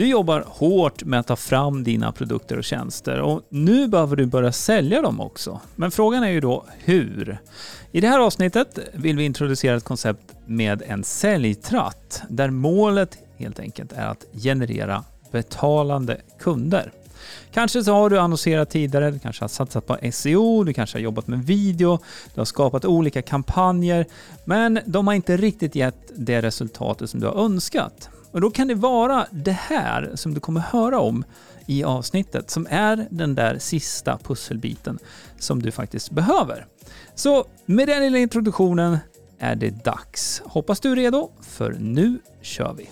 Du jobbar hårt med att ta fram dina produkter och tjänster och nu behöver du börja sälja dem också. Men frågan är ju då hur? I det här avsnittet vill vi introducera ett koncept med en säljtratt där målet helt enkelt är att generera betalande kunder. Kanske så har du annonserat tidigare, du kanske har satsat på SEO, du kanske har jobbat med video, du har skapat olika kampanjer, men de har inte riktigt gett det resultatet som du har önskat. Och då kan det vara det här som du kommer höra om i avsnittet som är den där sista pusselbiten som du faktiskt behöver. Så med den lilla introduktionen är det dags. Hoppas du är redo, för nu kör vi!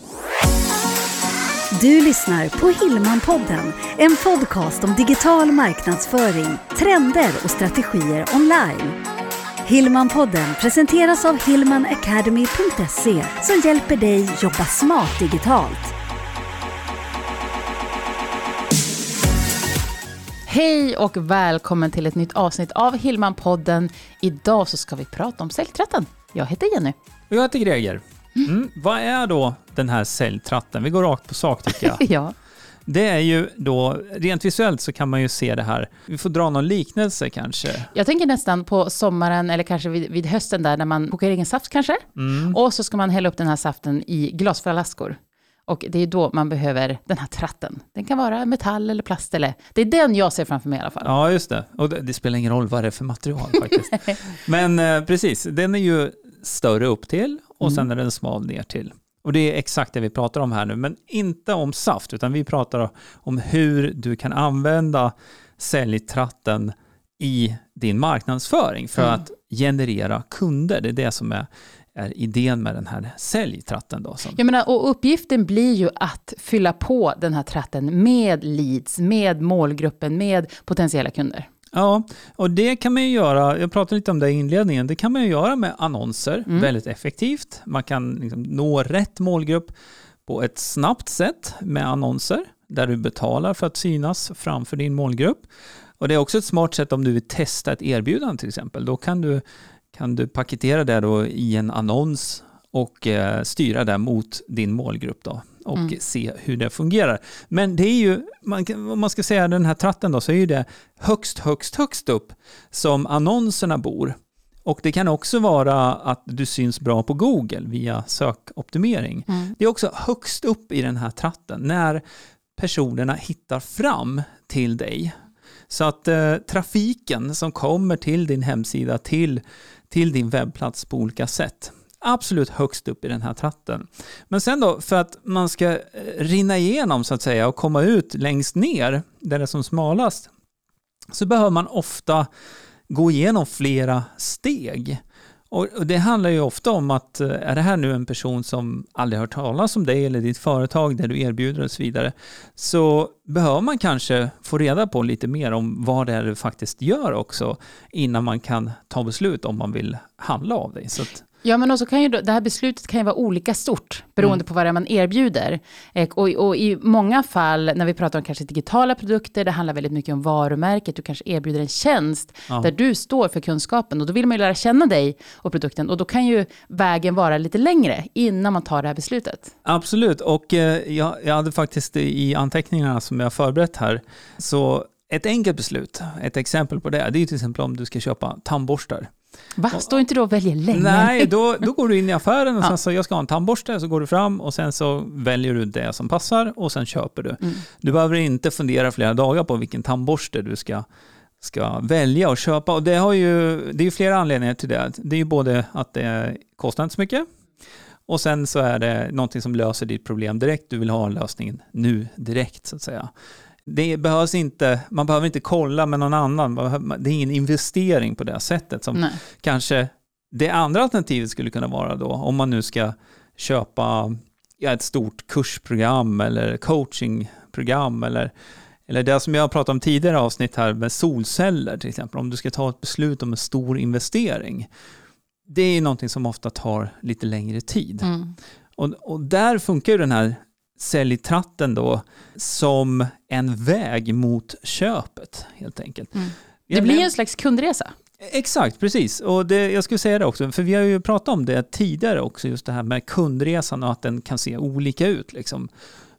Du lyssnar på Hillmanpodden, en podcast om digital marknadsföring, trender och strategier online. Hillmanpodden presenteras av hillmanacademy.se som hjälper dig jobba smart digitalt. Hej och välkommen till ett nytt avsnitt av Hillmanpodden. Idag så ska vi prata om säljtratten. Jag heter Jenny. Och jag heter Greger. Mm. Vad är då den här säljtratten? Vi går rakt på sak tycker jag. ja. Det är ju då, rent visuellt så kan man ju se det här. Vi får dra någon liknelse kanske. Jag tänker nästan på sommaren eller kanske vid, vid hösten där när man kokar egen saft kanske. Mm. Och så ska man hälla upp den här saften i glasflaskor. Och det är då man behöver den här tratten. Den kan vara metall eller plast eller... Det är den jag ser framför mig i alla fall. Ja, just det. Och det, det spelar ingen roll vad det är för material faktiskt. Men eh, precis, den är ju större upp till och mm. sen är den smal ner till. Och det är exakt det vi pratar om här nu, men inte om saft, utan vi pratar om hur du kan använda säljtratten i din marknadsföring för mm. att generera kunder. Det är det som är, är idén med den här säljtratten. Då, Jag menar, och uppgiften blir ju att fylla på den här tratten med leads, med målgruppen, med potentiella kunder. Ja, och det kan man ju göra, jag pratade lite om det i inledningen, det kan man ju göra med annonser mm. väldigt effektivt. Man kan liksom nå rätt målgrupp på ett snabbt sätt med annonser där du betalar för att synas framför din målgrupp. Och det är också ett smart sätt om du vill testa ett erbjudande till exempel. Då kan du, kan du paketera det då i en annons och eh, styra det mot din målgrupp då och mm. se hur det fungerar. Men det är ju, man, om man ska säga den här tratten då, så är ju det högst, högst, högst upp som annonserna bor. Och det kan också vara att du syns bra på Google via sökoptimering. Mm. Det är också högst upp i den här tratten när personerna hittar fram till dig. Så att eh, trafiken som kommer till din hemsida, till, till din webbplats på olika sätt, absolut högst upp i den här tratten. Men sen då, för att man ska eh, rinna igenom så att säga och komma ut längst ner, där det är som smalast, så behöver man ofta gå igenom flera steg. Och det handlar ju ofta om att eh, är det här nu en person som aldrig hört talas om dig eller ditt företag, det du erbjuder och så vidare, så behöver man kanske få reda på lite mer om vad det är du faktiskt gör också innan man kan ta beslut om man vill handla av dig. Så att, Ja, men också kan ju det här beslutet kan ju vara olika stort beroende mm. på vad det är man erbjuder. Och, och, i många fall när vi pratar om kanske digitala produkter, det handlar väldigt mycket om varumärket, du kanske erbjuder en tjänst ja. där du står för kunskapen och då vill man ju lära känna dig och produkten och då kan ju vägen vara lite längre innan man tar det här beslutet. Absolut, och eh, jag, jag hade faktiskt i anteckningarna som jag förberett här, så ett enkelt beslut, ett exempel på det, det är till exempel om du ska köpa tandborstar. Va? Står inte då och väljer länge? Nej, då, då går du in i affären och ja. sen så, jag ska ha en tandborste, så går du fram och sen så väljer du det som passar och sen köper du. Mm. Du behöver inte fundera flera dagar på vilken tandborste du ska, ska välja och köpa. Och det, har ju, det är ju flera anledningar till det. Det är ju både att det kostar inte så mycket, och sen så är det någonting som löser ditt problem direkt. Du vill ha lösningen nu direkt så att säga det behövs inte, man behöver inte kolla med någon annan. Det är ingen investering på det sättet som Nej. kanske det andra alternativet skulle kunna vara då, om man nu ska köpa ja, ett stort kursprogram eller coachingprogram eller, eller det som jag har pratat om tidigare avsnitt här med solceller till exempel. Om du ska ta ett beslut om en stor investering. Det är någonting som ofta tar lite längre tid. Mm. Och, och där funkar ju den här säljtratten då som en väg mot köpet helt enkelt. Mm. Det blir en slags kundresa. Exakt, precis. Och det, jag skulle säga det också, för vi har ju pratat om det tidigare också, just det här med kundresan och att den kan se olika ut. Liksom.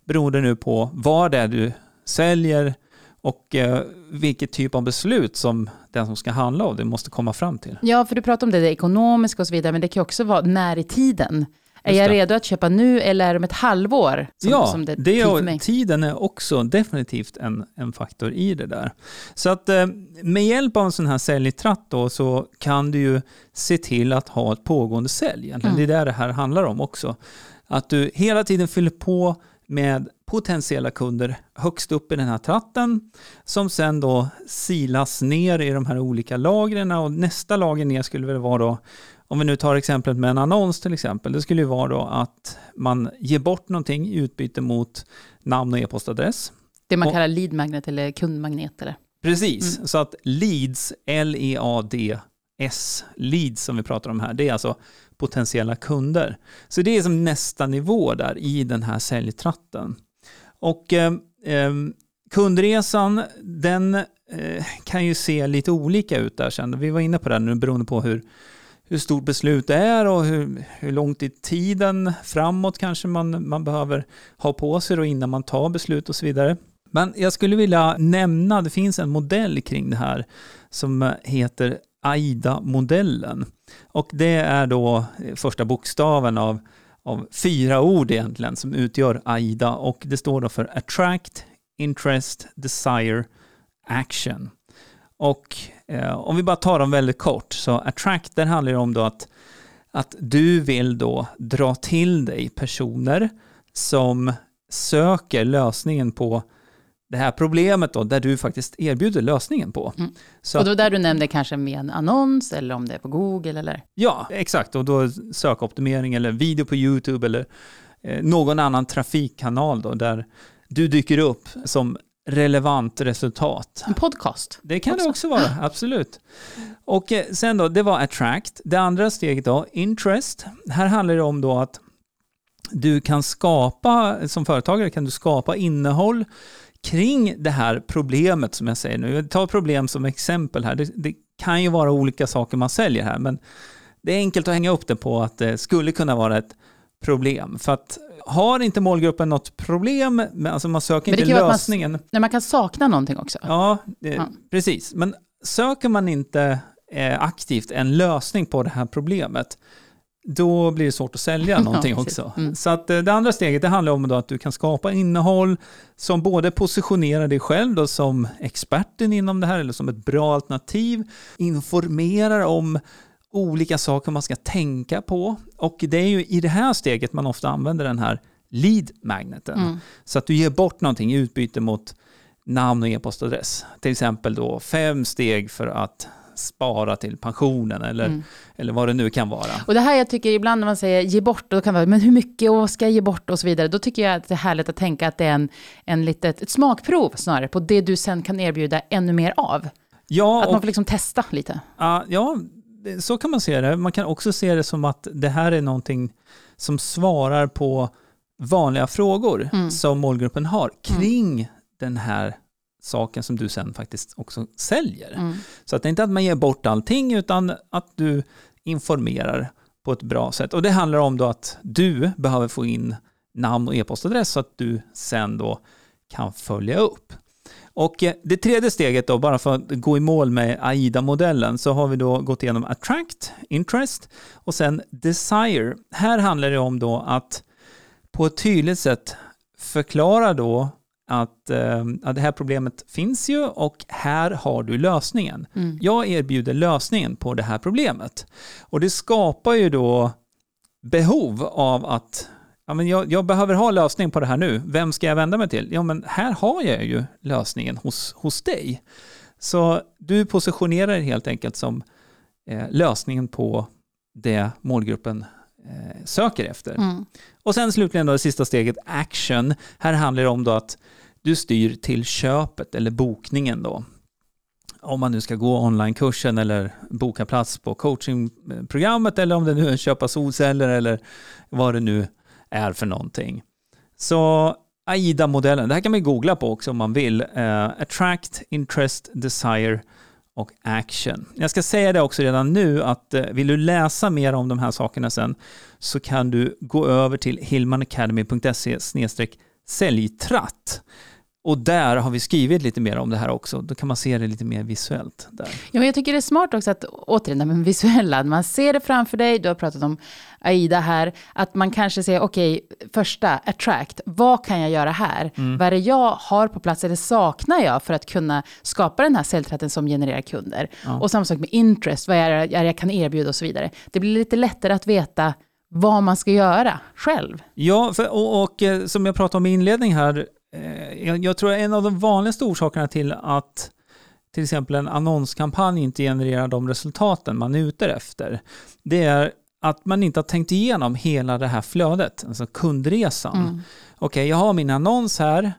beroende nu på vad det är du säljer och eh, vilket typ av beslut som den som ska handla av det måste komma fram till. Ja, för du pratar om det, det ekonomiska och så vidare, men det kan också vara när i tiden. Är jag redo att köpa nu eller är det om ett halvår? Som, ja, som det, det är, tiden är också definitivt en, en faktor i det där. Så att eh, med hjälp av en sån här säljtratt då så kan du ju se till att ha ett pågående sälj. Mm. Det är det det här handlar om också. Att du hela tiden fyller på med potentiella kunder högst upp i den här tratten som sen då silas ner i de här olika lagren och nästa lager ner skulle väl vara då om vi nu tar exemplet med en annons till exempel, det skulle ju vara då att man ger bort någonting i utbyte mot namn och e-postadress. Det man och, kallar lead magnet eller kundmagnet eller? Precis, mm. så att leads, L-E-A-D-S, leads som vi pratar om här, det är alltså potentiella kunder. Så det är som nästa nivå där i den här säljtratten. Och eh, eh, kundresan, den eh, kan ju se lite olika ut där sen. Vi var inne på det nu beroende på hur hur stort beslut det är och hur, hur långt i tiden framåt kanske man, man behöver ha på sig då innan man tar beslut och så vidare. Men jag skulle vilja nämna, det finns en modell kring det här som heter AIDA-modellen. Och det är då första bokstaven av, av fyra ord egentligen som utgör AIDA och det står då för Attract, Interest, Desire, Action. Och eh, om vi bara tar dem väldigt kort, så attract, där handlar det om då att, att du vill då dra till dig personer som söker lösningen på det här problemet då, där du faktiskt erbjuder lösningen på. Mm. Och då där du nämnde kanske med en annons eller om det är på Google eller? Ja, exakt. Och då sökoptimering eller video på YouTube eller eh, någon annan trafikkanal då, där du dyker upp som relevant resultat. En podcast? Det kan också. det också vara, absolut. Och eh, sen då, det var attract. Det andra steget då, interest. Här handlar det om då att du kan skapa, som företagare kan du skapa innehåll kring det här problemet som jag säger nu. Jag tar problem som exempel här. Det, det kan ju vara olika saker man säljer här, men det är enkelt att hänga upp det på att det skulle kunna vara ett problem. För att har inte målgruppen något problem, men alltså man söker inte lösningen. Man, nej, man kan sakna någonting också. Ja, det, ja, precis. Men söker man inte eh, aktivt en lösning på det här problemet, då blir det svårt att sälja någonting ja, också. Mm. Så att eh, det andra steget det handlar om att du kan skapa innehåll som både positionerar dig själv då som experten inom det här eller som ett bra alternativ, informerar om olika saker man ska tänka på. Och det är ju i det här steget man ofta använder den här lead-magneten. Mm. Så att du ger bort någonting i utbyte mot namn och e-postadress. Till exempel då fem steg för att spara till pensionen eller, mm. eller vad det nu kan vara. Och det här jag tycker ibland när man säger ge bort, då kan man men hur mycket och ska jag ge bort och så vidare. Då tycker jag att det är härligt att tänka att det är en, en litet, ett smakprov snarare på det du sen kan erbjuda ännu mer av. Ja, att man får liksom testa lite. Uh, ja, så kan man se det. Man kan också se det som att det här är någonting som svarar på vanliga frågor mm. som målgruppen har kring mm. den här saken som du sen faktiskt också säljer. Mm. Så att det är inte att man ger bort allting utan att du informerar på ett bra sätt. Och det handlar om då att du behöver få in namn och e-postadress så att du sen då kan följa upp. Och eh, det tredje steget då, bara för att gå i mål med AIDA-modellen, så har vi då gått igenom attract, interest och sen desire. Här handlar det om då att på ett tydligt sätt förklara då att, eh, att det här problemet finns ju och här har du lösningen. Mm. Jag erbjuder lösningen på det här problemet. Och det skapar ju då behov av att ja, men jag, jag, behöver ha lösning på det här nu. Vem ska jag vända mig till? Ja, men här har jag ju lösningen hos, hos dig. Så du positionerar dig helt enkelt som eh, lösningen på det målgruppen eh, söker efter. Mm. Och sen slutligen då det sista steget, action. Här handlar det om då att du styr till köpet eller bokningen då. Om man nu ska gå onlinekursen eller boka plats på coachingprogrammet eller om det nu är köpa solceller eller vad det nu är för någonting. Så AIDA-modellen, det här kan man googla på också om man vill. Uh, attract, Interest, Desire och Action. Jag ska säga det också redan nu att uh, vill du läsa mer om de här sakerna sen så kan du gå över till hillmanacademy.se säljtratt. Och där har vi skrivit lite mer om det här också. Då kan man se det lite mer visuellt. Där. Ja, jag tycker det är smart också att, återigen, med visuella, man ser det framför dig, du har pratat om AIDA här, att man kanske säger, okej, okay, första, attract, vad kan jag göra här? Mm. Vad är det jag har på plats, eller saknar jag för att kunna skapa den här säljtratten som genererar kunder? Ja. Och samma sak med interest, vad är det jag kan erbjuda och så vidare. Det blir lite lättare att veta vad man ska göra själv. Ja, för, och, och, eh, som jag pratade om i inledning här, jag, jag tror en av de vanligaste orsakerna till att till exempel en annonskampanj inte genererar de resultaten man är ute efter, det är att man inte har tänkt igenom hela det här flödet, alltså kundresan. Mm. Okej, okay, jag har min annons här,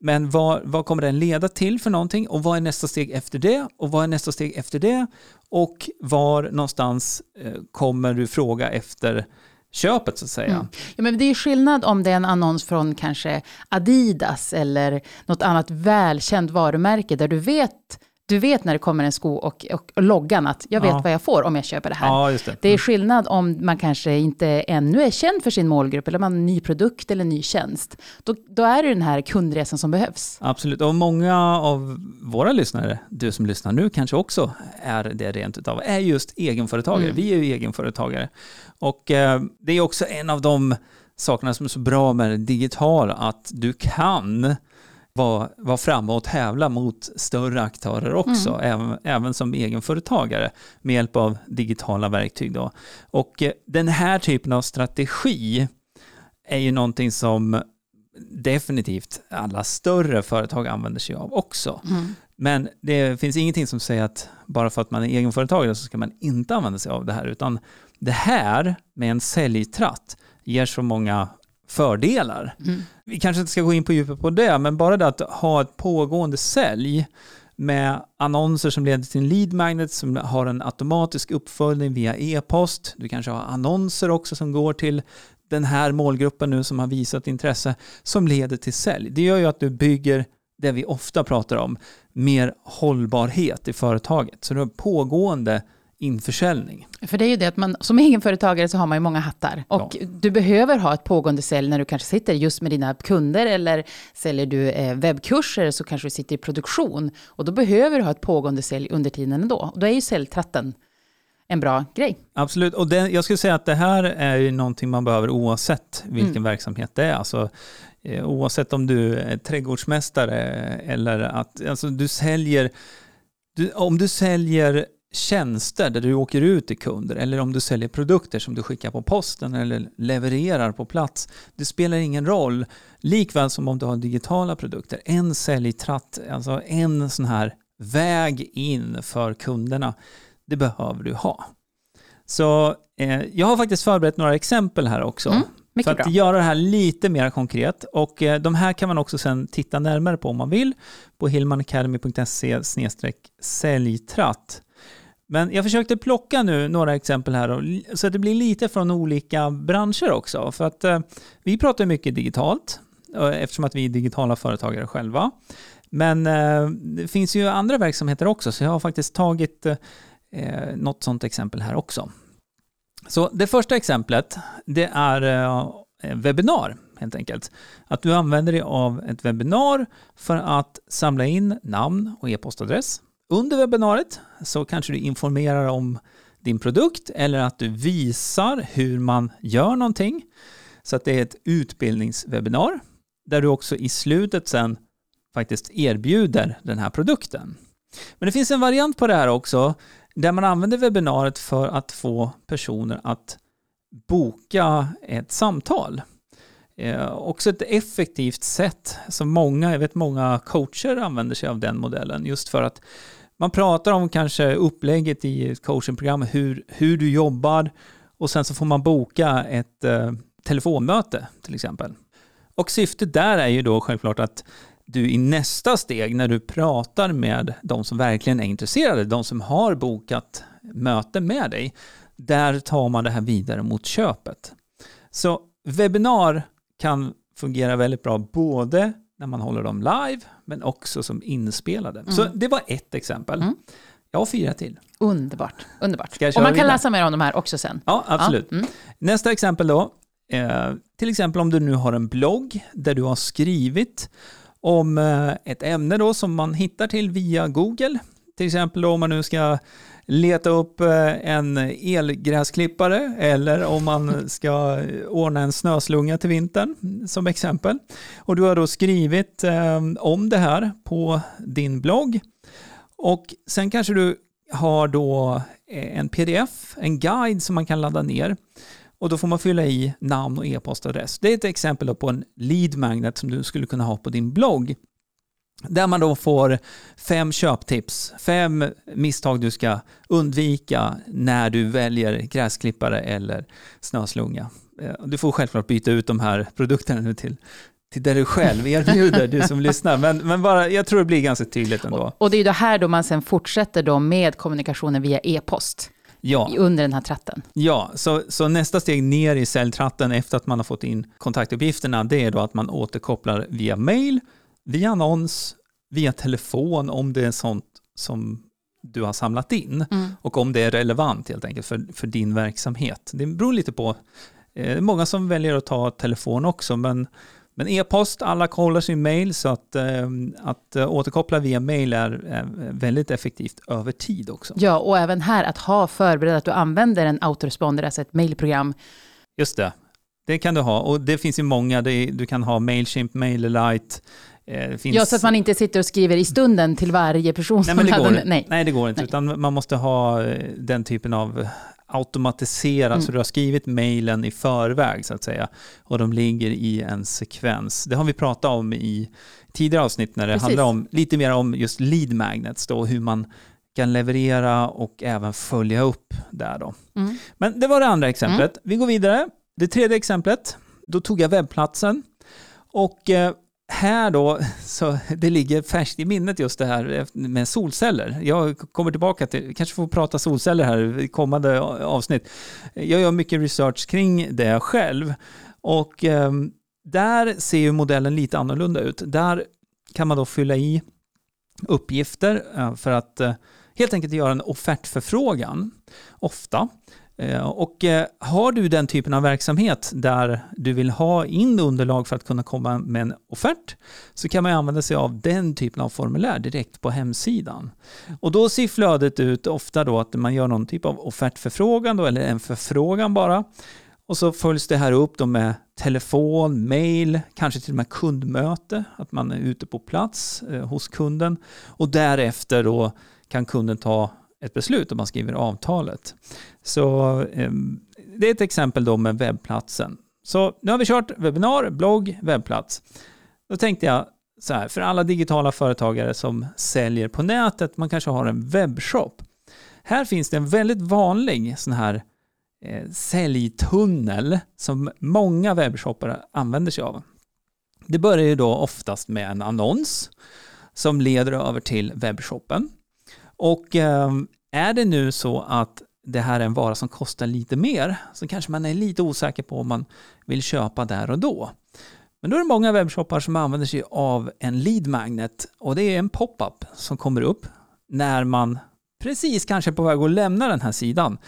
men vad, vad kommer den leda till för någonting? Och vad är nästa steg efter det? Och vad är nästa steg efter det? Och var någonstans eh, kommer du fråga efter köpet så att säga. Mm. Ja, men det är skillnad om det är en annons från kanske Adidas eller något annat välkänt varumärke där du vet du vet när det kommer en sko och, och, och loggan att jag vet ja. vad jag får om jag köper det här. Ja, det. det. är skillnad om man kanske inte ännu är känd för sin målgrupp eller man har en ny produkt eller en ny tjänst. Då, då är det den här kundresan som behövs. Absolut, och många av våra lyssnare, du som lyssnar nu kanske också är det rent utav, är just egenföretagare. Mm. Vi är ju egenföretagare. Och eh, det är också en av de sakerna som är så bra med det digitala, att du kan vara, vara framme och tävla mot större aktörer också, mm. även, även som egenföretagare med hjälp av digitala verktyg. Då. Och eh, den här typen av strategi är ju någonting som definitivt alla större företag använder sig av också. Mm. Men det finns ingenting som säger att bara för att man är egenföretagare så ska man inte använda sig av det här, utan det här med en säljtratt ger så många fördelar. Mm. Vi kanske inte ska gå in på djupet på det, men bara det att ha ett pågående sälj med annonser som leder till en lead magnet som har en automatisk uppföljning via e-post. Du kanske har annonser också som går till den här målgruppen nu som har visat intresse som leder till sälj. Det gör ju att du bygger det vi ofta pratar om, mer hållbarhet i företaget. Så du har pågående införsäljning. För det är ju det att man som egenföretagare så har man ju många hattar. Och ja. du behöver ha ett pågående sälj när du kanske sitter just med dina kunder eller säljer du eh, webbkurser så kanske du sitter i produktion. Och då behöver du ha ett pågående sälj under tiden ändå. Och då är ju säljtratten en bra grej. Absolut, och det, jag skulle säga att det här är ju någonting man behöver oavsett vilken mm. verksamhet det är. Alltså, eh, oavsett om du är trädgårdsmästare eller att alltså, du säljer du, om du säljer tjänster där du åker ut till kunder eller om du säljer produkter som du skickar på posten eller levererar på plats. Det spelar ingen roll. Likväl som om du har digitala produkter. En säljtratt, alltså en sån här väg in för kunderna, det behöver du ha. Så eh, jag har faktiskt förberett några exempel här också. Mm, för att bra. göra det här lite mer konkret. Och eh, de här kan man också sen titta närmare på om man vill på hillmanacademy.se säljtratt. Men jag försökte plocka nu några exempel här och, så att det blir lite från olika branscher också. För att eh, vi pratar mycket digitalt eh, eftersom att vi är digitala företagare själva. Men eh, det finns ju andra verksamheter också så jag har faktiskt tagit eh, eh något sådant exempel här också. Så det första exemplet det är eh, webbinar helt enkelt. Att du använder dig av ett webbinar för att samla in namn och e-postadress under webbinariet så kanske du informerar om din produkt eller att du visar hur man gör någonting. Så att det är ett utbildningswebinar där du också i slutet sen faktiskt erbjuder den här produkten. Men det finns en variant på det här också där man använder webbinariet för att få personer att boka ett samtal. Eh, också ett effektivt sätt som många, jag vet många coacher använder sig av den modellen just för att man pratar om kanske upplägget i ett coachingprogram, hur, hur du jobbar och sen så får man boka ett eh, telefonmöte till exempel. Och syftet där är ju då självklart att du i nästa steg när du pratar med de som verkligen är intresserade, de som har bokat möte med dig, där tar man det här vidare mot köpet. Så webbinar kan fungera väldigt bra både när man håller dem live, men också som inspelade. Mm. Så det var ett exempel. Mm. Jag har fyra till. Underbart. Underbart. Och man kan läsa mer om de här också sen. Ja, absolut. Ja. Mm. Nästa exempel då. Eh, till exempel om du nu har en blogg där du har skrivit om eh, ett ämne då som man hittar till via Google. Till exempel om man nu ska leta upp eh, en elgräsklippare eller om man ska ordna en snöslunga till vintern som exempel. Och du har då skrivit eh, om det här på din blogg. Och sen kanske du har då en pdf, en guide som man kan ladda ner. Och då får man fylla i namn och e-postadress. Det är ett exempel på en lead magnet som du skulle kunna ha på din blogg. Där man då får fem köptips, fem misstag du ska undvika när du väljer gräsklippare eller snöslunga. Eh, du får självklart byta ut de här produkterna nu till, till det du själv erbjuder, du som lyssnar. Men, men bara, jag tror det blir ganska tydligt ändå. Och, och det är ju det här då man sen fortsätter då med kommunikationen via e-post. Ja. under den här tratten. Ja, så, så nästa steg ner i säljtratten efter att man har fått in kontaktuppgifterna, det är då att man återkopplar via mail via annons, via telefon om det är sånt som du har samlat in mm. och om det är relevant helt enkelt för, för din verksamhet. Det beror lite på. Det eh, många som väljer att ta telefon också, men men e-post, alla kollar sin mail så att, eh, att återkoppla via mail är väldigt effektivt över tid också. Ja, och även här att ha förberett att du använder en autoresponder, alltså ett mailprogram. Just det, det kan du ha och det finns ju många, du kan ha Mailchimp, MailerLite, Eh, finns... Ja, så att man inte sitter och skriver i stunden till varje person. Nej, men det går, nej. nej, det går inte. Nej. Utan man måste ha eh, den typen av automatiserat, mm. så du har skrivit mejlen i förväg så att säga. Och de ligger i en sekvens. Det har vi pratat om i tidigare avsnitt när det Precis. handlar om lite mer om just lead magnets då, hur man kan leverera och även följa upp där då. Mm. Men det var det andra exemplet. Mm. Vi går vidare. Det tredje exemplet, då tog jag webbplatsen och eh, här då, så det ligger färskt i minnet just det här med solceller. Jag kommer tillbaka till, kanske får prata solceller här i kommande avsnitt. Jag gör mycket research kring det själv och eh, där ser ju modellen lite annorlunda ut. Där kan man då fylla i uppgifter eh, för att eh, helt enkelt göra en offertförfrågan ofta. Eh, och eh, har du den typen av verksamhet där du vill ha in underlag för att kunna komma med en offert så kan man använda sig av den typen av formulär direkt på hemsidan. Och då ser flödet ut ofta då att man gör någon typ av offertförfrågan då, eller en förfrågan bara. Och så följs det här upp då med telefon, mail, kanske till och med kundmöte, att man är ute på plats eh, hos kunden. Och därefter då kan kunden ta ett beslut om man skriver avtalet. Så eh, det är ett exempel då med webbplatsen. Så nu har vi kört webbinar, blogg, webbplats. Då tänkte jag så här, för alla digitala företagare som säljer på nätet, man kanske har en webbshop. Här finns det en väldigt vanlig sån här eh, säljtunnel som många webbshoppare använder sig av. Det börjar ju då oftast med en annons som leder över till webbshoppen. Och ehm, är det nu så att det här är en vara som kostar lite mer så kanske man är lite osäker på om man vill köpa där och då. Men då är det många webbshoppar som använder sig av en lead magnet och det är en pop-up som kommer upp när man precis kanske är på väg att lämna den här sidan.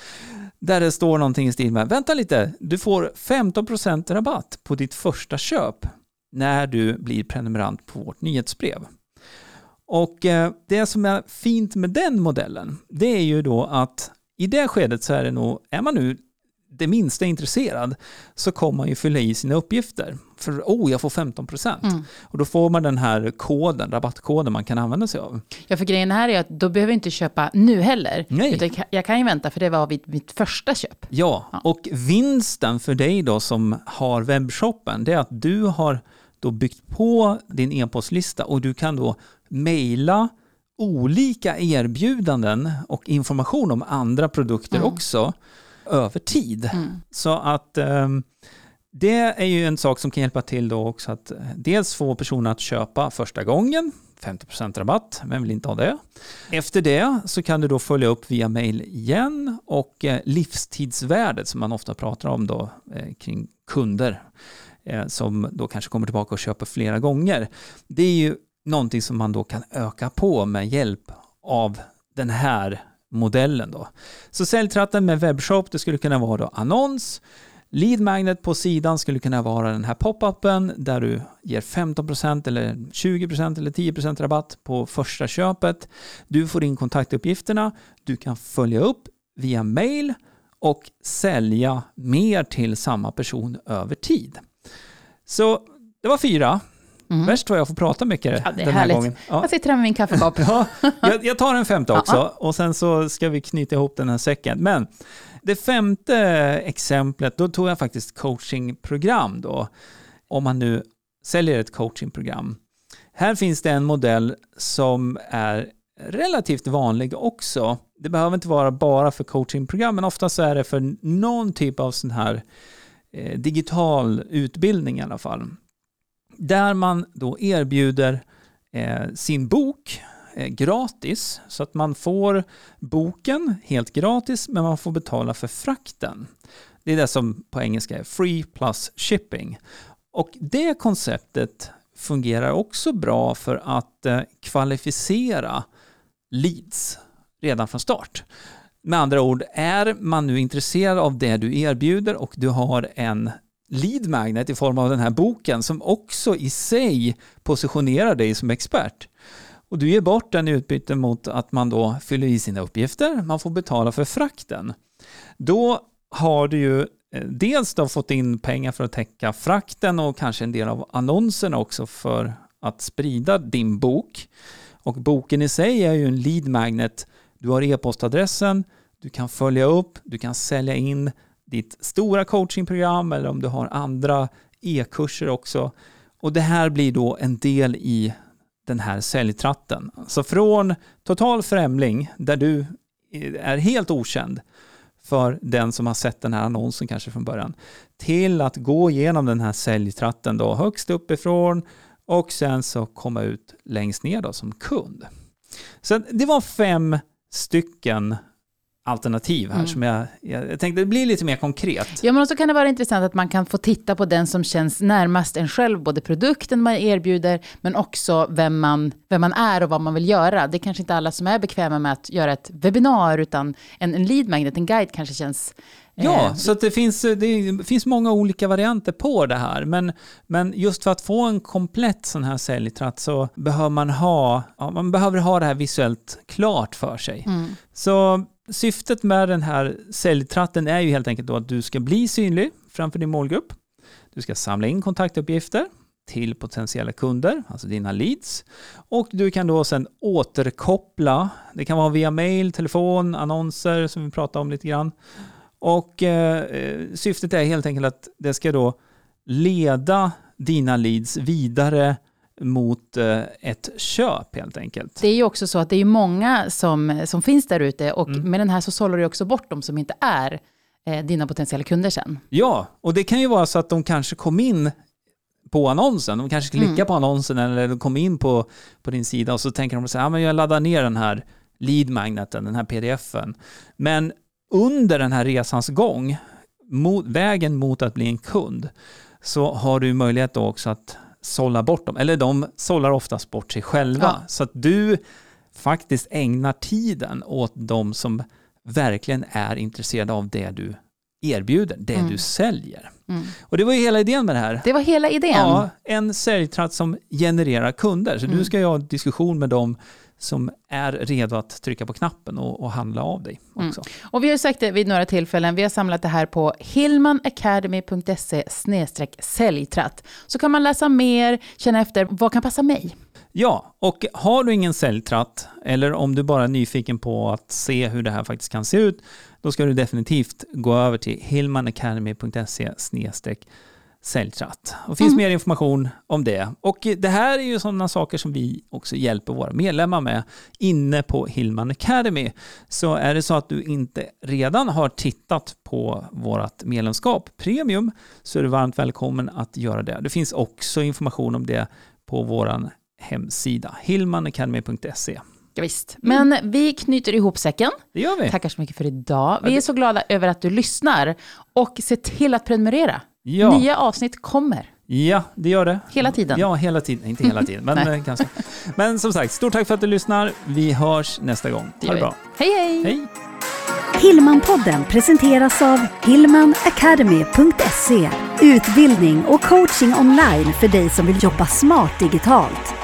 Där det står någonting i stil med vänta lite, du får 15% rabatt på ditt första köp när du blir prenumerant på vårt nyhetsbrev. Och eh, det som är fint med den modellen, det är ju då att i det skedet så är det nog, är man nu det minsta intresserad så kommer man ju fylla i sina uppgifter. För oh, jag får 15 procent. Mm. Och då får man den här koden, rabattkoden man kan använda sig av. Ja, för grejen här är att då behöver jag inte köpa nu heller. Nej. Utan jag kan ju vänta för det var vid mitt första köp. Ja, ja, och vinsten för dig då som har webbshoppen, det är att du har då byggt på din e-postlista och du kan då mejla olika erbjudanden och information om andra produkter mm. också över tid. Mm. Så att um, det är ju en sak som kan hjälpa till då också att eh, dels få personer att köpa första gången, 50% rabatt, vem vill inte ha det? Efter det så kan du då följa upp via mail igen och eh, livstidsvärdet som man ofta pratar om då eh, kring kunder som då kanske kommer tillbaka och köper flera gånger. Det är ju någonting som man då kan öka på med hjälp av den här modellen. Då. Så säljtratten med webbshop, det skulle kunna vara då annons, Lead magnet på sidan skulle kunna vara den här pop-upen där du ger 15% eller 20% eller 10% rabatt på första köpet. Du får in kontaktuppgifterna, du kan följa upp via mail och sälja mer till samma person över tid. Så det var fyra. Mm. Värst vad jag får prata mycket ja, den här härligt. gången. Ja. Jag sitter här med min kaffekopp. ja, jag, jag, tar en femte också och sen så ska vi knyta ihop den här säcken. Men det femte exemplet, då tog jag faktiskt coachingprogram då. Om man nu säljer ett coachingprogram. Här finns det en modell som är relativt vanlig också. Det behöver inte vara bara för coachingprogram, men oftast är det för någon typ av sån här eh, digital utbildning i alla fall. Där man då erbjuder eh, sin bok eh, gratis, så att man får boken helt gratis, men man får betala för frakten. Det är det som på engelska är free plus shipping. Och det konceptet fungerar också bra för att eh, kvalificera leads redan från start. Med andra ord, är man nu intresserad av det du erbjuder och du har en lead magnet i form av den här boken som också i sig positionerar dig som expert. Och du ger bort den i utbyte mot att man då fyller i sina uppgifter, man får betala för frakten. Då har du ju eh, dels då fått in pengar för att täcka frakten och kanske en del av annonserna också för att sprida din bok. Och boken i sig är ju en lead magnet. Du har e-postadressen, du kan följa upp, du kan sälja in ditt stora coachingprogram eller om du har andra e-kurser också. Och det här blir då en del i den här säljtratten. Så från total främling, där du är helt okänd för den som har sett den här annonsen kanske från början, till att gå igenom den här säljtratten då högst uppifrån och sen så komma ut längst ner då som kund. Så det var fem stycken alternativ här mm. som jag, jag, tänkte det blir lite mer konkret. Ja, men också kan det vara intressant att man kan få titta på den som känns närmast en själv, både produkten man erbjuder, men också vem man, vem man är och vad man vill göra. Det är kanske inte alla som är bekväma med att göra ett webbinar, utan en, en lead magnet, en guide kanske känns Ja, eh, så det, finns, det finns många olika varianter på det här. Men, men just för att få en komplett sån här säljtratt så behöver man ha, ja, man behöver ha det här visuellt klart för sig. Mm. Så syftet med den här säljtratten är ju helt enkelt då att du ska bli synlig framför din målgrupp. Du ska samla in kontaktuppgifter till potentiella kunder, alltså dina leads. Och du kan då sedan återkoppla. Det kan vara via mail, telefon, annonser som vi pratade om lite grann. Och eh, syftet är helt enkelt att det ska då leda dina leads vidare mot eh, ett köp helt enkelt. Det är ju också så att det är många som, som finns där ute och mm. med den här så sållar du också bort de som inte är eh, dina potentiella kunder sen. Ja, och det kan ju vara så att de kanske kom in på annonsen. De kanske klickar mm. på annonsen eller de kom in på, på din sida och så tänker de så här, ja, jag laddar ner den här lead magneten, den här pdfen. Men under den här resans gång, mot, vägen mot att bli en kund, så har du möjlighet då också att sålla bort dem. Eller de sållar oftast bort sig själva. Ja. Så att du faktiskt ägnar tiden åt de som verkligen är intresserade av det du erbjuder, det mm. du säljer. Mm. Och det var ju hela idén med det här. Det var hela idén. Ja, en säljtratt som genererar kunder. Så mm. du ska ju ha en diskussion med dem som är redo att trycka på knappen och, och handla av dig mm. också. Mm. Och vi har sagt det vid några tillfällen, vi har samlat det här på hillmanacademy.se säljtratt. Så kan man läsa mer, känna efter, vad kan passa mig? Ja, och har du ingen säljtratt, eller om du bara är nyfiken på att se hur det här faktiskt kan se ut, då ska du definitivt gå över till hillmanacademy.se säljtratt. Och det finns mm. mer information om det. Och det här är ju sådana saker som vi också hjälper våra medlemmar med inne på Hillman Academy. Så är det så att du inte redan har tittat på vårt medlemskap Premium så är du varmt välkommen att göra det. Det finns också information om det på vår hemsida hillmanacademy.se. Ja, visst. Men mm. vi knyter ihop säcken. Det gör vi. Tackar så mycket för idag. Vi är så glada över att du lyssnar. Och se till att prenumerera. Ja. Nya avsnitt kommer. Ja, det gör det. Hela tiden? Ja, hela tiden. Inte hela tiden, men eh, ganska. Men som sagt, stort tack för att du lyssnar. Vi hörs nästa gång. ha det bra. Hej, hej! Hej! Hillmanpodden presenteras av hillmanacademy.se Utbildning och coaching online för dig som vill jobba smart digitalt.